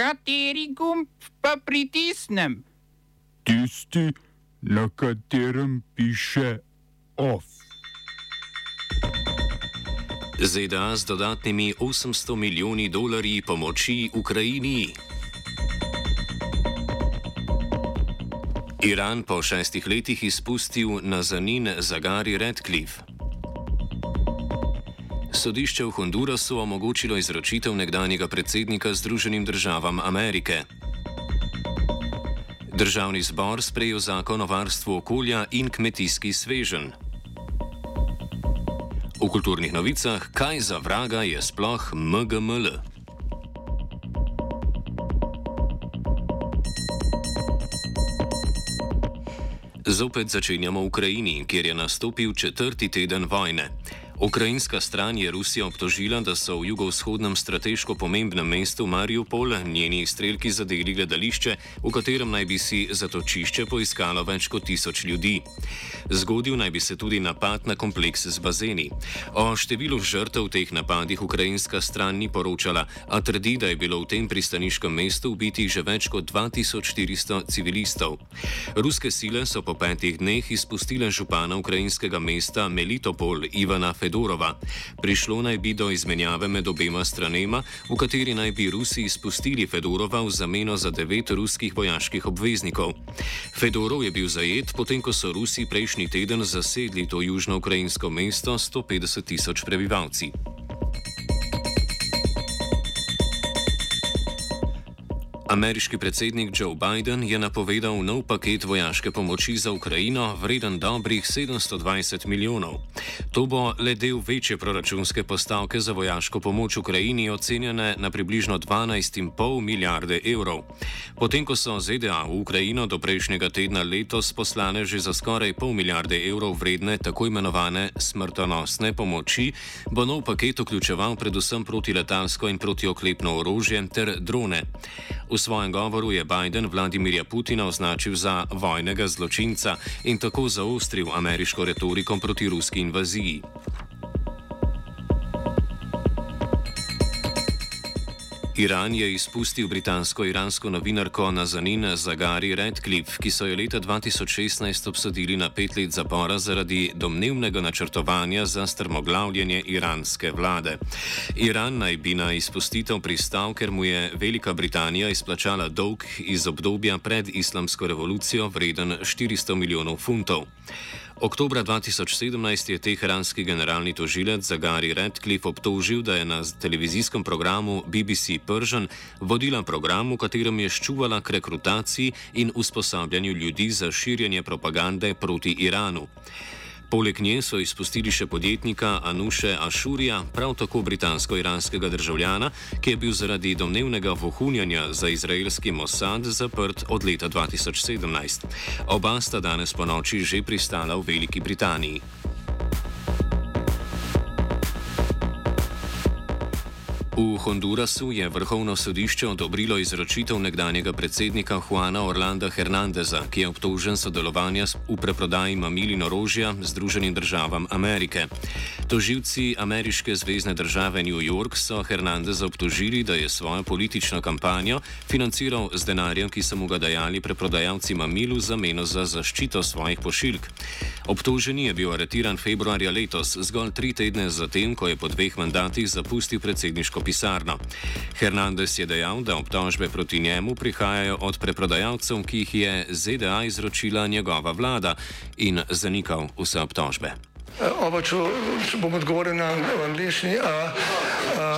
Kateri gumb pa pritisnem? Tisti, na katerem piše OF. ZDA z dodatnimi 800 milijoni dolarji pomoči Ukrajini. Iran po šestih letih izpustil na zanin Zagari Redcliffe. Sodišče v Hondurasu omogočilo izročitev nekdanjega predsednika Združenim državam Amerike. Državni zbor sprejel zakon o varstvu okolja in kmetijski svežen. V kulturnih novicah, kaj za vraga je sploh MGML? Zopet začenjamo v Ukrajini, kjer je nastopil četrti teden vojne. Ukrajinska stran je Rusijo obtožila, da so v jugovzhodnem strateško pomembnem mestu Mariupol njeni strelki zadeli gledališče, v katerem naj bi si zatočišče poiskalo več kot tisoč ljudi. Zgodil naj bi se tudi napad na kompleks z bazeni. O številu žrtev v teh napadih ukrajinska stran ni poročala, a trdi, da je bilo v tem pristaniškem mestu ubitih že več kot 2400 civilistov. Ruske sile so po petih dneh izpustile župana ukrajinskega mesta Melitopol Ivana Fedorova. Fedorova. Prišlo naj bi do izmenjave med obema stranema, v kateri naj bi Rusi izpustili Fedorova v zameno za devet ruskih vojaških obveznikov. Fedorov je bil zajet, potem ko so Rusi prejšnji teden zasedli to južno-ukrajinsko mesto s 150 tisoč prebivalci. Ameriški predsednik Joe Biden je napovedal nov paket vojaške pomoči za Ukrajino, vreden dobrih 720 milijonov. To bo le del večje proračunske postavke za vojaško pomoč Ukrajini, ocenjene na približno 12,5 milijarde evrov. Potem, ko so ZDA v Ukrajino do prejšnjega tedna letos poslane že za skoraj pol milijarde evrov vredne tako imenovane smrtonosne pomoči, bo nov paket vključeval predvsem protiletalsko in protioklepno orožje ter drone. V svojem govoru je Biden Vladimirja Putina označil za vojnega zločinca in tako zaostril ameriško retoriko proti ruski invaziji. Iran je izpustil britansko-iransko novinarko Nazanin Zagari Redcliffe, ki so jo leta 2016 obsodili na pet let zapora zaradi domnevnega načrtovanja za strmoglavljanje iranske vlade. Iran naj bi na izpustitev pristal, ker mu je Velika Britanija izplačala dolg iz obdobja pred islamsko revolucijo vreden 400 milijonov funtov. Oktobra 2017 je teheranski generalni tožilec Zagari Redcliffe obtožil, da je na televizijskem programu BBC Persian vodila program, v katerem je ščuvala k rekrutaciji in usposabljanju ljudi za širjenje propagande proti Iranu. Poleg nje so izpustili še podjetnika Anuše Ašurija, prav tako britansko-iranskega državljana, ki je bil zaradi domnevnega vohunjanja za izraelski Mossad zaprt od leta 2017. Oba sta danes po noči že pristala v Veliki Britaniji. V Hondurasu je vrhovno sodišče odobrilo izročitev nekdanjega predsednika Juana Orlanda Hernandeza, ki je obtožen sodelovanja v preprodaji mamil in orožja Združenim državam Amerike. Toživci ameriške zvezdne države New York so Hernandeza obtožili, da je svojo politično kampanjo financiral z denarjem, ki so mu ga dajali preprodajalci mamil v zameno za zaščito svojih pošiljk. Obtoženi je bil aretiran februarja letos, zgolj tri tedne zatem, ko je po dveh mandatih zapustil predsedniško pisarno. Hernandez je dejal, da obtožbe proti njemu prihajajo od preprodajalcev, ki jih je ZDA izročila njegova vlada in zanikal vse obtožbe. Oba, če, če bom odgovoril na angliški.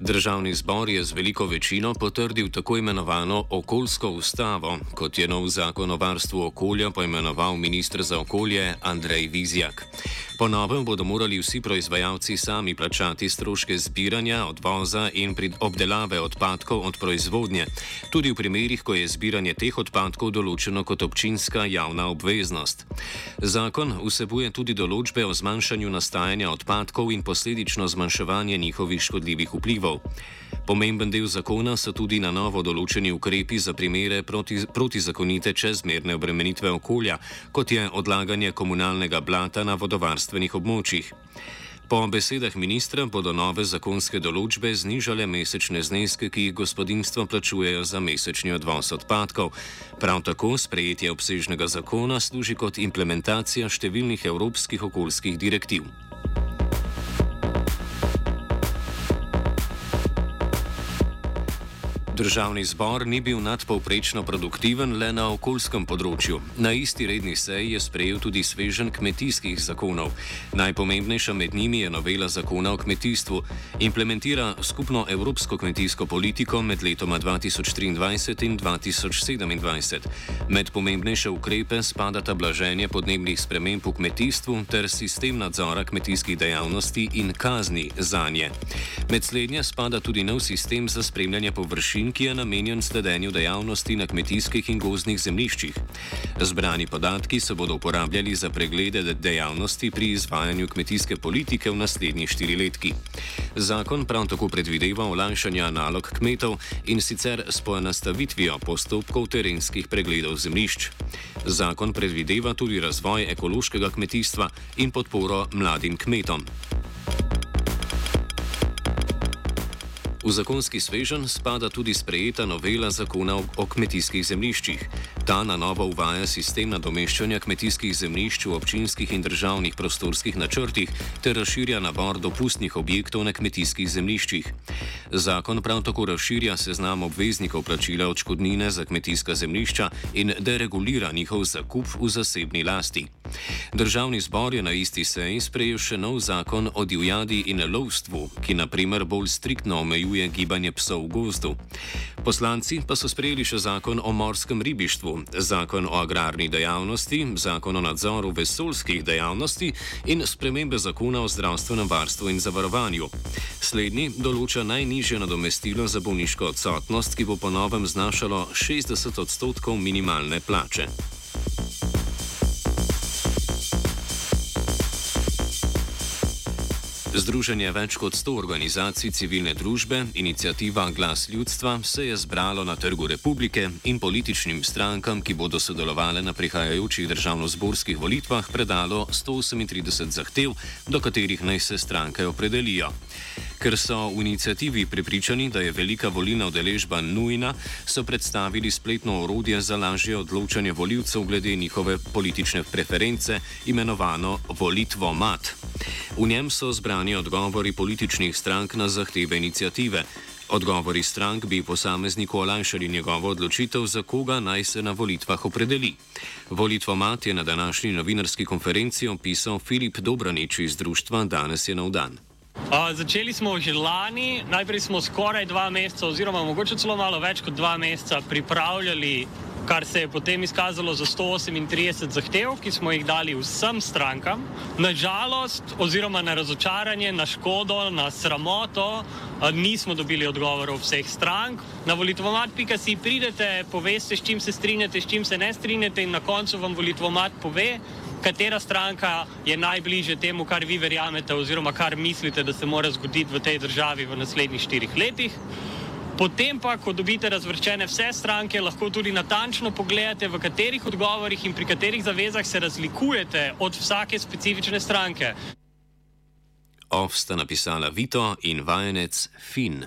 Državni zbor je z veliko večino potrdil tako imenovano okoljsko ustavo, kot je nov zakon o varstvu okolja poimenoval ministr za okolje Andrej Vizjak. Po novem bodo morali vsi proizvajalci sami plačati stroške zbiranja, odvoza in obdelave odpadkov od proizvodnje, tudi v primerih, ko je zbiranje teh odpadkov določeno kot občinska javna obveznost. Zakon vsebuje tudi določbe o zmanjšanju nastajanja odpadkov in posledično zmanjševanje njihovih škodljivih vplivov ukrepov. Pomemben del zakona so tudi na novo določeni ukrepi za primere proti, protizakonite čezmerne obremenitve okolja, kot je odlaganje komunalnega blata na vodovarstvenih območjih. Po besedah ministra bodo nove zakonske določbe znižale mesečne zneske, ki jih gospodinstva plačujejo za mesečni odvoz odpadkov. Prav tako sprejetje obsežnega zakona služi kot implementacija številnih evropskih okoljskih direktiv. Državni zbor ni bil nadpovprečno produktiven le na okoljskem področju. Na isti redni seji je sprejel tudi svežen kmetijskih zakonov. Najpomembnejša med njimi je novela zakona o kmetijstvu. Implementira skupno evropsko kmetijsko politiko med letoma 2023 in 2027. Med pomembnejše ukrepe spadata blaženje podnebnih sprememb v kmetijstvu ter sistem nadzora kmetijskih dejavnosti in kazni za nje. Med slednje spada tudi nov sistem za spremljanje površin ki je namenjen sledenju dejavnosti na kmetijskih in gozdnih zemljiščih. Zbrani podatki se bodo uporabljali za preglede dejavnosti pri izvajanju kmetijske politike v naslednjih štiriletki. Zakon prav tako predvideva olajšanje nalog kmetov in sicer s poenostavitvijo postopkov terenskih pregledov zemljišč. Zakon predvideva tudi razvoj ekološkega kmetijstva in podporo mladim kmetom. V zakonski svežen spada tudi sprejeta novela zakona o kmetijskih zemljiščih. Ta na novo uvaja sistem nadomeščanja kmetijskih zemljišč v občinskih in državnih prostorskih načrtih ter razširja nabor dopustnih objektov na kmetijskih zemljiščih. Zakon prav tako razširja seznam obveznikov plačila odškodnine za kmetijska zemljišča in deregulira njihov zakup v zasebni lasti. Državni zbor je na isti seji sprejel še nov zakon o divjadi in lovstvu, ki naprimer bolj striktno omejuje gibanje psov v gozdu. Poslanci pa so sprejeli še zakon o morskem ribištvu, zakon o agrarni dejavnosti, zakon o nadzoru vesoljskih dejavnosti in spremembe zakona o zdravstvenem varstvu in zavarovanju. Slednji določa najnižje nadomestilo za bolniško odsotnost, ki bo po novem znašalo 60 odstotkov minimalne plače. Združenje več kot 100 organizacij civilne družbe, inicijativa Glas ljudstva, se je zbralo na Trgu republike in političnim strankam, ki bodo sodelovali na prihajajočih državno-zborskih volitvah, predalo 138 zahtev, do katerih naj se stranke opredelijo. Ker so v inicijativi prepričani, da je velika volilna udeležba nujna, so predstavili spletno orodje za lažje odločanje voljivcev glede njihove politične preference, imenovano Volitvo Mat. V njem so zbrani odgovori političnih strank na zahteve inicijative. Odgovori strank bi posamezniku olajšali njegovo odločitev, za koga naj se na volitvah opredeli. Volitvo mat je na današnji novinarski konferenci opisal Filip Dobranič iz društva Danes je nov dan. Uh, začeli smo že lani, najprej smo skoraj dva meseca, oziroma mogoče celo malo več kot dva meseca, pripravljali kar se je potem izkazalo za 138 zahtev, ki smo jih dali vsem strankam. Nažalost, oziroma na razočaranje, na škodo, na sramoto, nismo dobili odgovorov vseh strank. Na volitvomat.si pridete, poveste, s čim se strinjate, s čim se ne strinjate in na koncu vam volitvomat pove, katera stranka je najbliže temu, kar vi verjamete oziroma kar mislite, da se mora zgoditi v tej državi v naslednjih štirih letih. Potem pa, ko dobite razvrščene vse stranke, lahko tudi natančno pogledate, v katerih odgovorih in pri katerih zavezah se razlikujete od vsake specifične stranke. Ov sta napisala Vito in vajenec Fin.